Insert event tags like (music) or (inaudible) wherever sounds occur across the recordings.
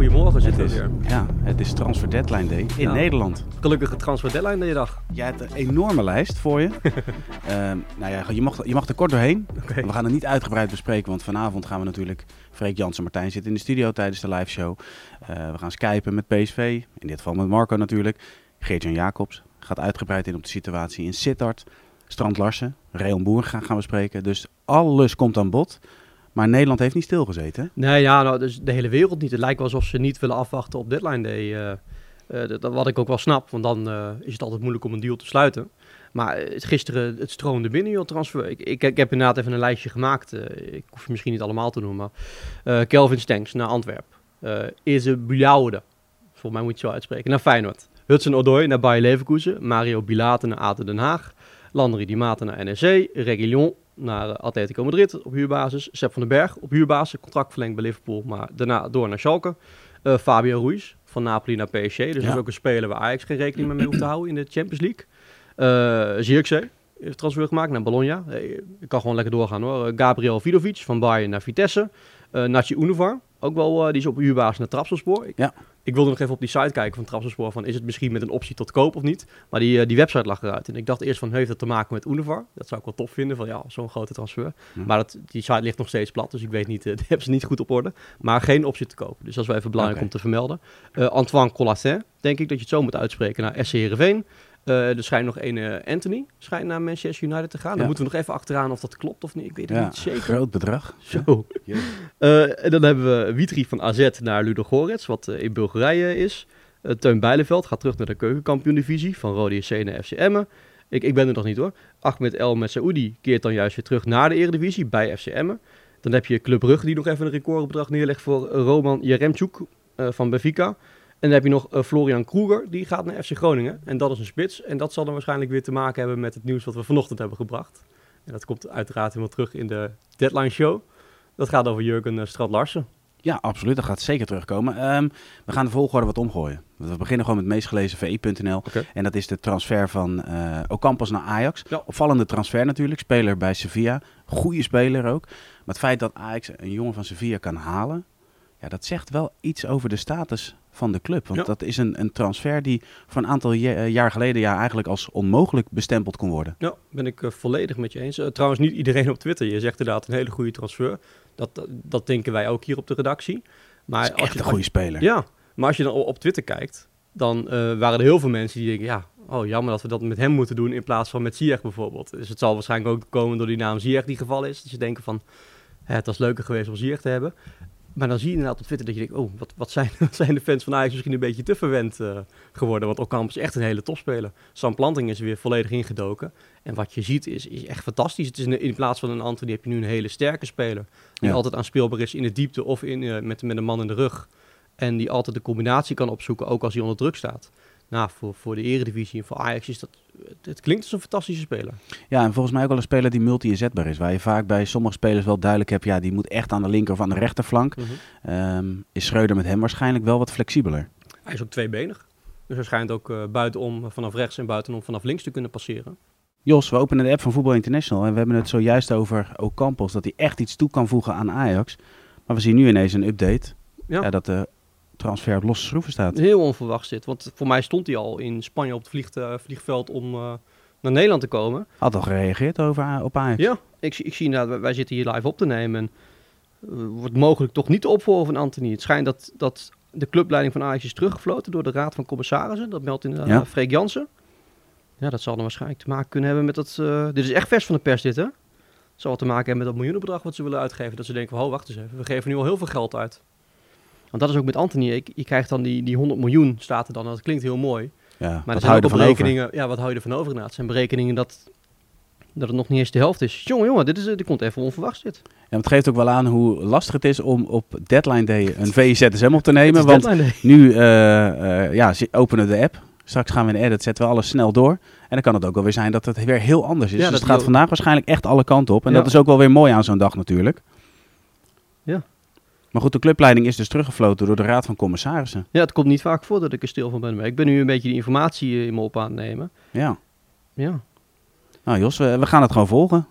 Goedemorgen, zitten Het is, weer. ja, het is Transfer Deadline Day in Ja. Nederland. Gelukkige transfer deadline deze dag. Jij hebt een enorme lijst voor je. (laughs) Ehm, nou ja, je mag, je mag er kort doorheen. We gaan het niet uitgebreid bespreken, want vanavond gaan we natuurlijk... Freek Jansen Martijn zit in de studio tijdens de live show. Eh, we gaan skypen met PSV, in dit geval met Marco natuurlijk. Geert-Jan Jacobs gaat uitgebreid in op de situatie in Sittard. Strand Larsen, Reon Boer gaan, gaan we spreken. Dus alles komt aan bod. Maar Nederland heeft niet stilgezeten. Nee, ja, nou, dus de hele wereld niet. Het lijkt wel alsof ze niet willen afwachten op deadline day. eh, eh, dat, wat ik ook wel snap, want dan eh, is het altijd moeilijk om een deal te sluiten. Maar het, gisteren, het stroomde binnen, joh, transfer. Ik, ik, heb inderdaad even een lijstje gemaakt. ik hoef je misschien niet allemaal te noemen. maar Kelvin Stenks naar Antwerpen. Ize Bujaude, volgens mij moet je zo uitspreken, naar Feyenoord. Hudson Odoi naar Bayer Leverkusen. Mario Bilate naar Aten Den Haag. Landry Di Mata naar NEC. Reguilon naar eh, Atletico Madrid op huurbasis. Sepp van den Berg op huurbasis. Contract verlengd bij Liverpool, maar daarna door naar Schalke. Eh, Fabio Ruiz van Napoli naar PSG. Dus dat is ook een speler waar Ajax geen rekening mee, hoeft te houden in de Champions League. Eh Zirkzee heeft transfer gemaakt naar Bologna. Hey, ik kan gewoon lekker doorgaan hoor. Gabriel Vidovic van Bayern naar Vitesse. Eh Nachi Univar, ook wel, eh, die is op huurbasis naar Trabzonspor. Ik, Ja. ik wilde nog even op die site kijken van Trabzonspor van is het misschien met een optie tot koop of niet. Maar die, eh, die website lag eruit. En ik dacht eerst van heeft dat te maken met Univar? Dat zou ik wel tof vinden van ja, zo'n grote transfer. Hm. Maar dat, die site ligt nog steeds plat, dus ik weet niet, (laughs) die hebben ze niet goed op orde. Maar geen optie te kopen. Dus dat is wel even belangrijk om te vermelden. Antoine Collassin, denk ik dat je het zo moet uitspreken, naar SC Heerenveen. Eh, er schijnt nog een eh, Anthony schijnt naar Manchester United te gaan. Ja. Dan moeten we nog even achteraan of dat klopt of niet. Ik weet het Ja, niet zeker. groot bedrag. Zo. Jezus. (laughs) Eh, en dan hebben we Witri van AZ naar Ludo Gorets, wat in Bulgarije is. Teun Bijleveld gaat terug naar de keukenkampioen-divisie van Rode JC naar FC Emmen. Ik, ik ben er nog niet hoor. Ahmed El Messaoudi keert dan juist weer terug naar de Eredivisie bij FC Emmen. Dan heb je Club Brugge die nog even een recordbedrag neerlegt voor Roman Jeremchuk eh, van Benfica. En dan heb je nog eh, Florian Kroeger, die gaat naar FC Groningen. En dat is een spits. En dat zal dan waarschijnlijk weer te maken hebben met het nieuws wat we vanochtend hebben gebracht. En dat komt uiteraard helemaal terug in de deadline show. Dat gaat over Jurgen uh, Strad-Larsen. Ja, absoluut. Dat gaat zeker terugkomen. Ehm, we gaan de volgorde wat omgooien. We beginnen gewoon met het meest gelezen VI.nl. En dat is de transfer van eh Ocampos naar Ajax. Ja. Opvallende transfer natuurlijk. Speler bij Sevilla. Goede speler ook. Maar het feit dat Ajax een jongen van Sevilla kan halen... Ja, dat zegt wel iets over de status van de club. Want Ja. dat is een, een transfer die voor een aantal eh, jaar geleden... Ja, eigenlijk als onmogelijk bestempeld kon worden. Ja, ben ik eh, volledig met je eens. Eh, trouwens, niet iedereen op Twitter. Je zegt inderdaad een hele goede transfer. Dat, dat, dat denken wij ook hier op de redactie. Maar is echt je, een goede speler. Ja, maar als je dan op, Twitter kijkt, dan waren er heel veel mensen die denken... Ja, oh jammer dat we dat met hem moeten doen in plaats van met Ziyech bijvoorbeeld. Dus het zal waarschijnlijk ook komen door die naam Ziyech die geval is. Dat je denken van, het was leuker geweest om Ziyech te hebben. Maar dan zie je inderdaad op Twitter dat je denkt... Oh, wat, wat, zijn, (laughs) wat zijn de fans van Ajax misschien een beetje te verwend eh, geworden. Want Ocampo is echt een hele topspeler. Sam Planting is er weer volledig ingedoken. En wat je ziet is, is echt fantastisch. Het is een- in plaats van een Anthony heb je nu een hele sterke speler. Die Ja. altijd aanspeelbaar is in de diepte of in, eh, met, met een man in de rug. En die altijd de combinatie kan opzoeken, ook als hij onder druk staat. Nou, voor, voor de eredivisie en voor Ajax is dat... Het, klinkt als een fantastische speler. Ja, en volgens mij ook wel een speler die multi-inzetbaar is. Waar je vaak bij sommige spelers wel duidelijk hebt... Ja, die moet echt aan de linker of aan de rechterflank. Ehm, is Schreuder met hem waarschijnlijk wel wat flexibeler. Hij is ook tweebenig. Dus hij schijnt ook eh, buitenom vanaf rechts en buitenom vanaf links te kunnen passeren. Jos, we openen de app van Voetbal International en we hebben het zojuist over Ocampos, dat hij echt iets toe kan voegen aan Ajax. Maar we zien nu ineens een update, Ja. ja. dat de transfer op losse schroeven staat. Heel onverwachts dit. Want voor mij stond hij al in Spanje op het eh, vliegveld om eh, naar Nederland te komen. Had al gereageerd over, op Ajax. Ja, ik, zie- ik zie inderdaad, wij- wij zitten hier live op te nemen. En eh, wordt mogelijk toch niet de opvolger van Anthony. Het schijnt dat, dat de clubleiding van Ajax is teruggefloten door de Raad van Commissarissen. Dat meldt inderdaad Ja. Freek Jansen. Ja, dat zal dan waarschijnlijk te maken kunnen hebben met dat... dit is echt vers van de pers dit, hè? Het zal te maken hebben met dat miljoenenbedrag wat ze willen uitgeven. Dat ze denken oh, wacht eens even. We geven nu al heel veel geld uit. Want dat is ook met Anthony. Ik, je krijgt dan die, die 100 miljoen, staat er dan. Dat klinkt heel mooi. Ja, Maar er zijn ook berekeningen. Ja, wat hou je ervan over inderdaad? Het zijn berekeningen dat, dat het nog niet eens de helft is. Jongen, jongen, dit, is, dit komt even onverwachts dit. Ja, het geeft ook wel aan hoe lastig het is om op deadline day een VZSM op te nemen. Want nu eh, eh, ja, openen de app, straks gaan we in de edit, zetten we alles snel door. En dan kan het ook wel weer zijn dat het weer heel anders is. Ja, dus dat het gaat vandaag waarschijnlijk echt alle kanten op. En Ja. dat is ook wel weer mooi aan zo'n dag natuurlijk. Ja. Maar goed, de clubleiding is dus teruggefloten door de Raad van Commissarissen. Ja, het komt niet vaak voor dat ik er stil van ben. Maar ik ben nu een beetje die informatie eh, in me op aan het nemen. Ja. Ja. Nou Jos, we, we gaan het gewoon volgen.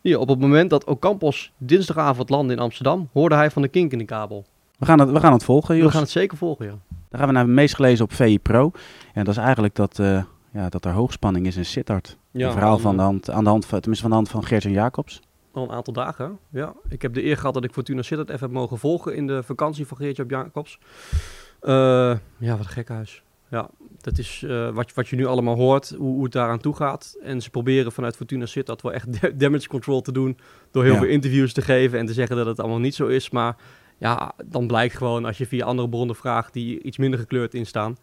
Hier, op het moment dat Ocampos dinsdagavond landde in Amsterdam, hoorde hij van de kink in de kabel. We gaan het, we gaan het volgen, Jos. We gaan het zeker volgen, ja. Dan gaan we naar het meest gelezen op VI Pro. En dat is eigenlijk dat, eh, ja, dat er hoogspanning is in Sittard. ja een verhaal van de al- hand, aan de hand van, tenminste van de hand van Geert-Jan Jacobs. Al een aantal dagen, ja. Ik heb de eer gehad dat ik Fortuna Sittard even heb mogen volgen in de vakantie van Geert-Jan Jacobs. Eh, ja, wat een gekhuis. Ja, dat is eh, wat, wat je nu allemaal hoort, hoe, hoe het daaraan toe gaat. En ze proberen vanuit Fortuna Sittard wel echt da- damage control te doen. Door heel Ja. veel interviews te geven en te zeggen dat het allemaal niet zo is. Maar ja, dan blijkt gewoon als je via andere bronnen vraagt die iets minder gekleurd instaan,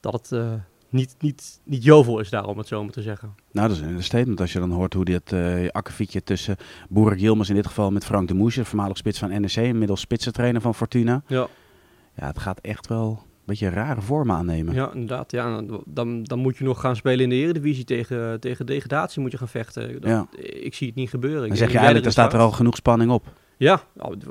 dat het eh, niet, niet, niet jovel is daar, om het zo maar te zeggen. Nou, dat is een statement als je dan hoort hoe dit uh, akkefietje tussen Boerik Yilmaz in dit geval met Frank de Moesje, voormalig spits van NEC, inmiddels spitsentrainer van Fortuna. Ja. Ja, het gaat echt wel een beetje rare vormen aannemen. Ja, inderdaad. Ja, dan, dan moet je nog gaan spelen in de Eredivisie tegen, tegen degradatie moet je gaan vechten. Dat, Ja. Ik zie het niet gebeuren. Dan zeg je eigenlijk, er staat er al genoeg spanning op. Ja,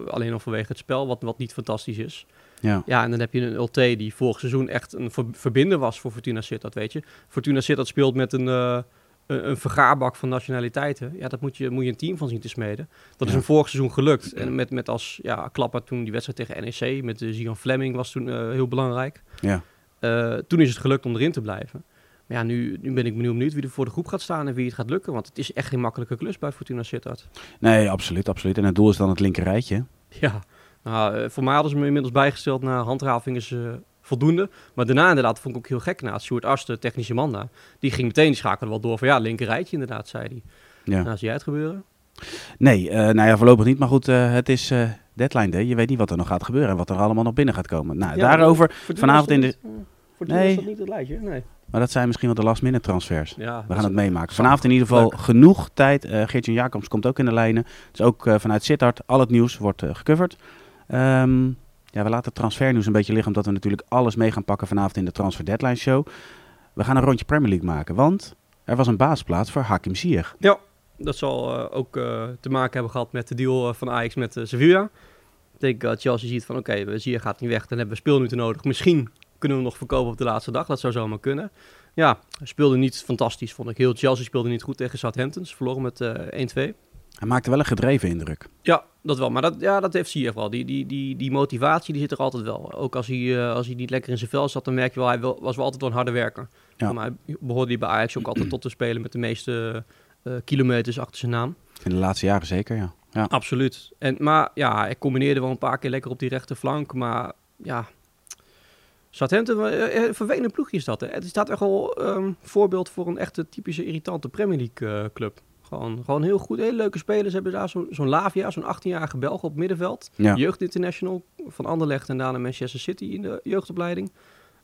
alleen al vanwege het spel, wat, wat niet fantastisch is. Ja. ja, en dan heb je een LT die vorig seizoen echt een ver- verbinder was voor Fortuna Sittard, weet je. Fortuna Sittard speelt met een, uh, een, een vergaarbak van nationaliteiten. Ja, dat moet je, moet je een team van zien te smeden. Dat Ja. is een vorig seizoen gelukt. En met, met als ja, klapper toen die wedstrijd tegen NEC, met uh, Zion Fleming was toen uh, heel belangrijk. Ja. Uh, toen is het gelukt om erin te blijven. Maar ja, nu, nu ben ik benieuwd wie er voor de groep gaat staan en wie het gaat lukken. Want het is echt geen makkelijke klus bij Fortuna Sittard. Nee, absoluut, absoluut. En het doel is dan het linkerrijtje. Ja, nou, uh, voor mij hadden ze me inmiddels bijgesteld naar handhaving is uh, voldoende. Maar daarna inderdaad vond ik ook heel gek na het Sjoerd Arsten, technische man daar. Die ging meteen, die schakelde wel door van ja, linkerrijtje inderdaad, zei hij. Ja. Nou, zie jij het gebeuren? Nee, uh, nou ja, voorlopig niet. Maar goed, uh, het is uh, deadline day. Je weet niet wat er nog gaat gebeuren en wat er allemaal nog binnen gaat komen. Nou, Ja, daarover vanavond in de... Niet, Fortuna Nee. is dat niet het lijstje, nee. Maar dat zijn misschien wel de last minute transfers. Ja, We gaan het meemaken. Vanavond in ieder geval Leuk. genoeg tijd. Uh, Geertjan Jacobs komt ook in de lijnen. Dus ook uh, vanuit Sittard, al het nieuws wordt uh, gecoverd. Ehm, ja, we laten het transfernieuws een beetje liggen, omdat we natuurlijk alles mee gaan pakken vanavond in de Transfer Deadline Show. We gaan een rondje Premier League maken, want er was een baasplaats voor Hakim Ziyech. Ja, dat zal eh, ook eh, te maken hebben gehad met de deal eh, van Ajax met Sevilla. Ik denk dat Chelsea ziet van oké, okay, Zier gaat niet weg, dan hebben we speelminuten nodig. Misschien kunnen we hem nog verkopen op de laatste dag, dat zou zomaar kunnen. Ja, speelde niet fantastisch, vond ik. Heel Chelsea speelde niet goed tegen Southampton, ze verloren met eh 1-2. Hij maakte wel een gedreven indruk. Ja, dat wel. Maar dat, ja, dat heeft Ziyech wel. Die, die, die, die motivatie die zit er altijd wel. Ook als hij, uh, als hij niet lekker in zijn vel zat, dan merk je wel, hij wil, was wel altijd wel een harde werker. Ja. Maar hij behoorde hij bij Ajax ook altijd tot te spelen met de meeste uh, kilometers achter zijn naam. In de laatste jaren zeker, ja. ja. Absoluut. En, maar ja, hij combineerde wel een paar keer lekker op die rechterflank. Maar ja, Southampton, een vervelend ploegje is dat. Hè? Het staat echt wel een voorbeeld voor een echte typische irritante Premier League uh, club. Gewoon, gewoon heel goed, hele leuke spelers. Hebben daar zo'n zo Lavia, zo'n 18-jarige Belg op middenveld. Ja. Jeugd International van Anderlecht en daarna Manchester City in de jeugdopleiding.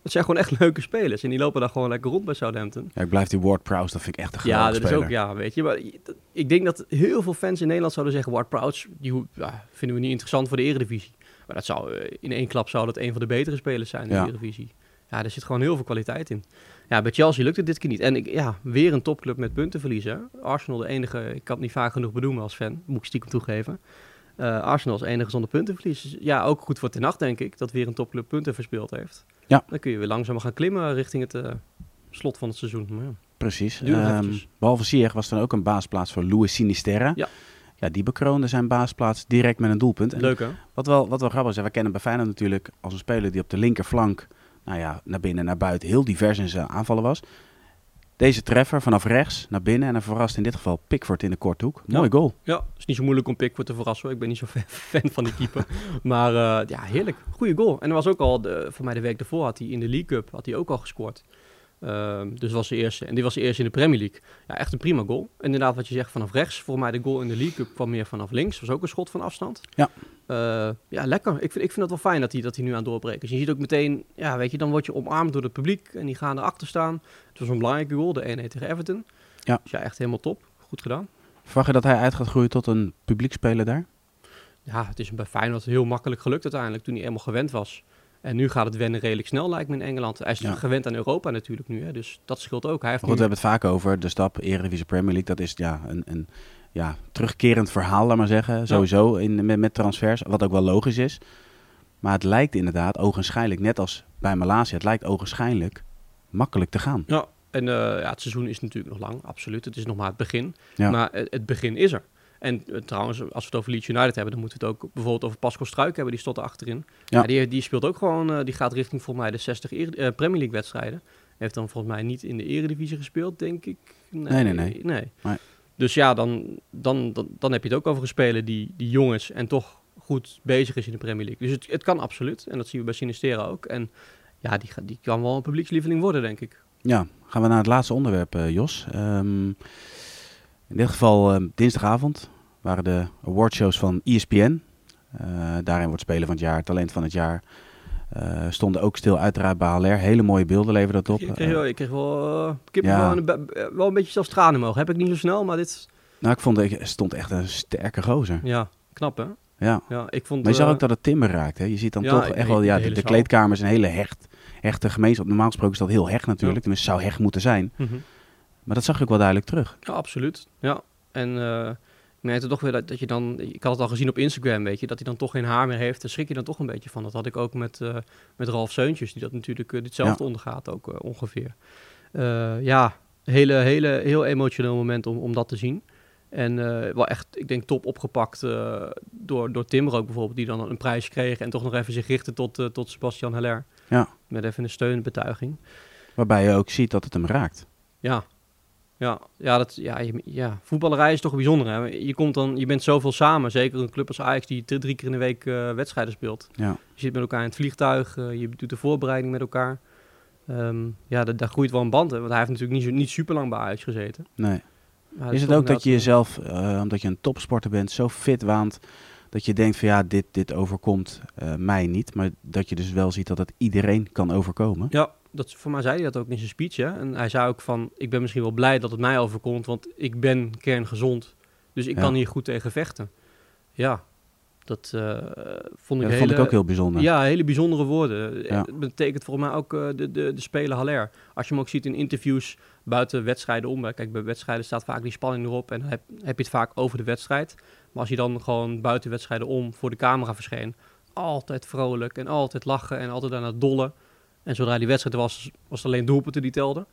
Het zijn gewoon echt (laughs) leuke spelers. En die lopen daar gewoon lekker rond bij Southampton. Ja, ik blijf die Ward Prowse, dat vind ik echt een Ja, geweldige dat is speler. ook, ja, weet je. Maar dat- ik denk dat heel veel fans in Nederland zouden zeggen... Ward Prowse, die ja, vinden we niet interessant voor de eredivisie. Maar dat zou, eh, in één klap zou dat een van de betere spelers zijn in Ja. de eredivisie. Ja, er zit gewoon heel veel kwaliteit in. Ja, bij Chelsea lukt het dit keer niet. En ik, ja, weer een topclub met punten verliezen. Arsenal de enige, ik kan het niet vaak genoeg bedoelen als fan, moet ik stiekem toegeven. Eh, Arsenal is enige zonder puntenverlies. Dus ja, ook goed voor Ten Hag, denk ik, dat weer een topclub punten verspeeld heeft. Ja. Dan kun je weer langzaam gaan klimmen richting het eh, slot van het seizoen. Maar ja. Precies. Eventjes. behalve Ziyech was dan ook een baasplaats voor Louis Sinisterra. Ja. Ja, die bekroonde zijn baasplaats direct met een doelpunt. En Leuk hè? Wat wel, wat wel grappig is, we kennen bij Feyenoord natuurlijk als een speler die op de linkerflank, nou ja, naar binnen en naar buiten, heel divers in zijn aanvallen was. Deze treffer vanaf rechts naar binnen en dan verrast in dit geval Pickford in de korthoek. Ja. Mooi goal. Ja, het is niet zo moeilijk om Pickford te verrassen. Ik ben niet zo (laughs) fan, van die keeper. maar eh, ja, heerlijk. Goeie goal. En er was ook al, de, voor mij de week daarvoor had hij in de League Cup had hij ook al gescoord. Ehm, dus was de eerste. En die was de eerste in de Premier League. Ja, echt een prima goal. Inderdaad, wat je zegt vanaf rechts. Voor mij de goal in de League Cup kwam meer vanaf links. Was ook een schot van afstand. Ja. Eh, ja, lekker. Ik vind, ik vind het wel fijn dat hij, dat hij nu aan het doorbreken is. Je ziet ook meteen, ja, weet je, dan word je omarmd door het publiek. En die gaan erachter staan. Het was een belangrijke goal, de 1-1 tegen Everton. Ja. Dus ja, echt helemaal top. Goed gedaan. Verwacht je dat hij uit gaat groeien tot een publiekspeler daar? Ja, het is hem bij Feyenoord heel makkelijk gelukt uiteindelijk toen hij eenmaal gewend was. En nu gaat het wennen redelijk snel, lijkt me in Engeland. Hij is Ja. gewend aan Europa natuurlijk nu, hè, dus dat scheelt ook. Hij heeft goed, we hebben het vaak over de stap Eredivisie Premier League. Dat is ja, een, een ja, terugkerend verhaal, laat maar zeggen. Sowieso in, met, met transfers, wat ook wel logisch is. Maar het lijkt inderdaad ogenschijnlijk, net als bij Malaysia, het lijkt ogenschijnlijk makkelijk te gaan. Ja, en eh, ja, het seizoen is natuurlijk nog lang, absoluut. Het is nog maar het begin. Ja. Maar het, het begin is er. En eh, trouwens, als we het over Leeds United hebben, dan moeten we het ook bijvoorbeeld over Pascal Struik hebben. Die stond er achterin. Ja. Ja. die, die speelt ook gewoon, eh, die gaat richting volgens mij de 60 Ere- eh, Premier League wedstrijden. Heeft dan volgens mij niet in de eredivisie gespeeld, denk ik. Nee, nee, nee. nee. Nee. Dus ja, dan, dan, dan, dan heb je het ook over een speler die, die jong is en toch goed bezig is in de Premier League. Dus het, het kan absoluut. En dat zien we bij Sinistera ook. En ja, die, die kan wel een publiekslieveling worden, denk ik. Ja, gaan we naar het laatste onderwerp, Jos. Ehm, in dit geval ehm, dinsdagavond waren de awardshows van ESPN. Eh, daarin wordt Speler van het Jaar, Talent van het Jaar. Eh, stonden ook stil uiteraard bij. Hele mooie beelden leverde dat op. Ik kreeg, wel- ik kreeg wel, Ja. een eh, wel een beetje zelfs tranen mogen. Heb ik niet zo snel, maar dit, nou, ik vond, er stond echt een sterke gozer. ja, knap hè? Ja. Ja, ik vond... Maar je zag ook dat het timber raakt. Hè? Je ziet dan Ja, toch echt wel, de ja, de, zaal. kleedkamer is een hele hecht, hechte gemeenschap. Normaal gesproken is dat heel hecht natuurlijk. Ja. Tenminste, zou hecht moeten zijn. mhm. Maar dat zag je ook wel duidelijk terug. Ja, absoluut. Ja. En eh ik merkte toch weer dat, dat je dan... Ik had het al gezien op Instagram, weet je. Dat hij dan toch geen haar meer heeft. Daar schrik je dan toch een beetje van. Dat had ik ook met, eh, met Ralf Seuntjes. Die dat natuurlijk eh, ditzelfde ondergaat ook ongeveer. Ja, hele, hele, heel emotioneel moment om, om dat te zien. En wel echt, ik denk, top opgepakt door, door Timmer ook bijvoorbeeld. Die dan een prijs kreeg en toch nog even zich richtte tot, tot Sebastian Heller. Ja. Met even een steunbetuiging. Waarbij je ook ziet dat het hem raakt. Ja. Ja, ja, dat, ja, je, ja, voetballerij is toch bijzonder. Hè? Je, komt dan, je bent zoveel samen. Zeker een club als Ajax die drie, keer in de week eh, wedstrijden speelt. Ja. Je zit met elkaar in het vliegtuig. eh, je doet de voorbereiding met elkaar. Ehm, ja, da- daar groeit wel een band. Hè? Want hij heeft natuurlijk niet, niet super lang bij Ajax gezeten. Nee. Is het ook dat je inderdaad, jezelf, eh, omdat je een topsporter bent, zo fit waant dat je denkt van ja, dit, dit overkomt eh, mij niet. Maar dat je dus wel ziet dat het iedereen kan overkomen. Ja, dat, voor mij zei hij dat ook in zijn speech. Hè? En hij zei ook van, ik ben misschien wel blij dat het mij overkomt, want ik ben kerngezond. Dus ik Ja. kan hier goed tegen vechten. Ja, dat eh, vond Ja, ik dat vond ik hele- ook heel bijzonder. Ja, hele bijzondere woorden. Ja. Het betekent volgens mij ook eh, de, de, de speler Haller. Als je hem ook ziet in interviews buiten wedstrijden om. Kijk, bij wedstrijden staat vaak die spanning erop en dan heb, heb je het vaak over de wedstrijd. Maar als je dan gewoon buiten wedstrijden om voor de camera verscheen, altijd vrolijk en altijd lachen en altijd aan het dollen. En zodra die wedstrijd was, was het alleen doelpunten die telden.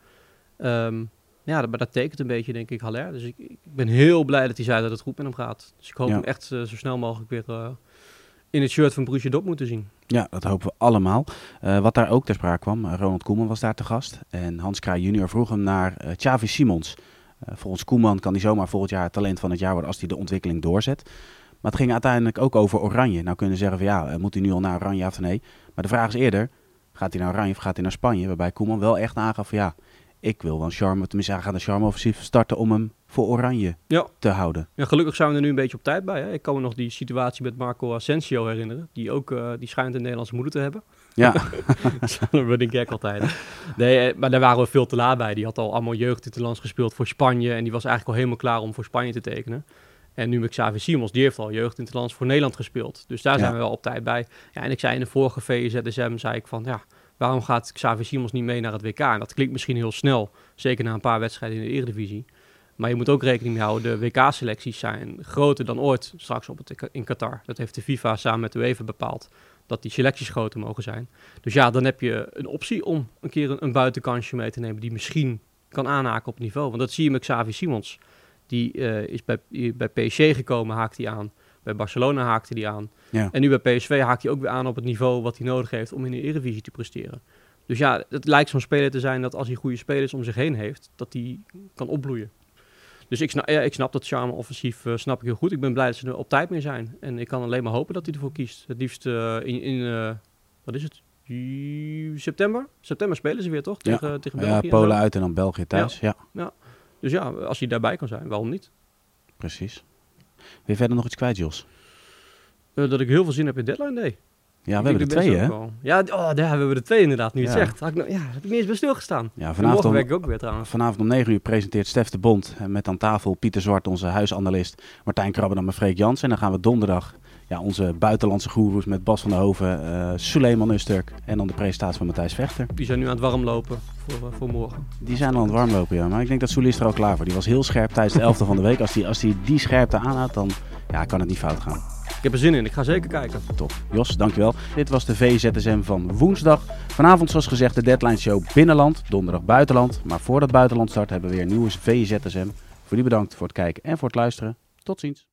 Ehm, ja, dat, maar dat tekent een beetje, denk ik, Haller. Dus ik, ik ben heel blij dat hij zei dat het goed met hem gaat. Dus ik hoop Ja. hem echt eh, zo snel mogelijk weer eh, in het shirt van Borussia Dortmund te zien. Ja, dat hopen we allemaal. Eh, wat daar ook ter sprake kwam, Ronald Koeman was daar te gast. En Hans Kraai junior vroeg hem naar Xavi Simons. Volgens Koeman kan hij zomaar volgend jaar het talent van het jaar worden als hij de ontwikkeling doorzet. Maar het ging uiteindelijk ook over Oranje. Nou kunnen we zeggen van ja, moet hij nu al naar Oranje of nee? Maar de vraag is eerder, gaat hij naar Oranje of gaat hij naar Spanje? Waarbij Koeman wel echt aangaf van ja, ik wil wel een charme, tenminste hij gaat een charme-offensief starten om hem voor Oranje Ja. te houden. Ja, gelukkig zijn we er nu een beetje op tijd bij. Hè? Ik kan me nog die situatie met Marco Asensio herinneren. Die ook eh, die schijnt een Nederlandse moeder te hebben. Ja, (laughs) Dat running gag altijd. Nee, eh, maar daar waren we veel te laat bij. Die had al allemaal jeugdinterlands gespeeld voor Spanje. En die was eigenlijk al helemaal klaar om voor Spanje te tekenen. En nu met Xavi Simons, die heeft al jeugdinterlands voor Nederland gespeeld. Dus daar zijn Ja. we wel op tijd bij. Ja, en ik zei in de vorige VZSM, zei ik van ja, waarom gaat Xavi Simons niet mee naar het WK? En dat klinkt misschien heel snel, zeker na een paar wedstrijden in de Eredivisie. Maar je moet ook rekening mee houden, de WK-selecties zijn groter dan ooit straks op het, in Qatar. Dat heeft de FIFA samen met de UEFA bepaald, dat die selecties groter mogen zijn. Dus ja, dan heb je een optie om een keer een, een buitenkansje mee te nemen die misschien kan aanhaken op het niveau. Want dat zie je met Xavi Simons. Die eh, is bij, bij PSG gekomen, haakt hij aan. Bij Barcelona haakte hij aan. ja. En nu bij PSV haakt hij ook weer aan op het niveau wat hij nodig heeft om in de Eredivisie te presteren. Dus ja, het lijkt zo'n speler te zijn dat als hij goede spelers om zich heen heeft, dat hij kan opbloeien. Dus ik snap, ja, ik snap dat charme offensief, eh, snap ik heel goed. Ik ben blij dat ze er op tijd mee zijn. En ik kan alleen maar hopen dat hij ervoor kiest. Het liefst eh, in, in wat is het? September? September spelen ze weer toch? Ja. Tegen, tegen ja België. en Polen uit en dan België thuis. Ja, Dus ja, als hij daarbij kan zijn, waarom niet? precies. Je verder nog iets kwijt, Jos? Eh, dat ik heel veel zin heb in Deadline Day. Ja, we hebben er twee, hè? Ja, oh, daar hebben we er twee inderdaad, nu je het zegt. Had ik, nou- ja, heb ik niet eens bij stilgestaan. Ja, vanavond morgen om, werk ik ook weer trouwens. vanavond om 9 uur presenteert Stef de Bond eh, met aan tafel Pieter Zwart, onze huisanalist, Martijn Krabben en Freek Jans. En dan gaan we donderdag ja, onze buitenlandse goeroes met Bas van der Hoven, eh Suleiman Usturk en dan de presentatie van Matthijs Vechter. Die zijn nu aan het warmlopen voor, eh, voor morgen. Die zijn al aan het warmlopen, ja. Maar ik denk dat Soelie is er al klaar voor. Die was heel scherp tijdens de elfde van de week. Als hij als die, die scherpte aanhoudt, dan ja, kan het niet fout gaan. Ik heb er zin in, ik ga zeker kijken. Top. Jos, dankjewel. Dit was de VZSM van woensdag. Vanavond, zoals gezegd, de deadline show binnenland, donderdag buitenland. Maar voordat buitenland start, hebben we weer een nieuwe VZSM. Voor die bedankt voor het kijken en voor het luisteren. Tot ziens.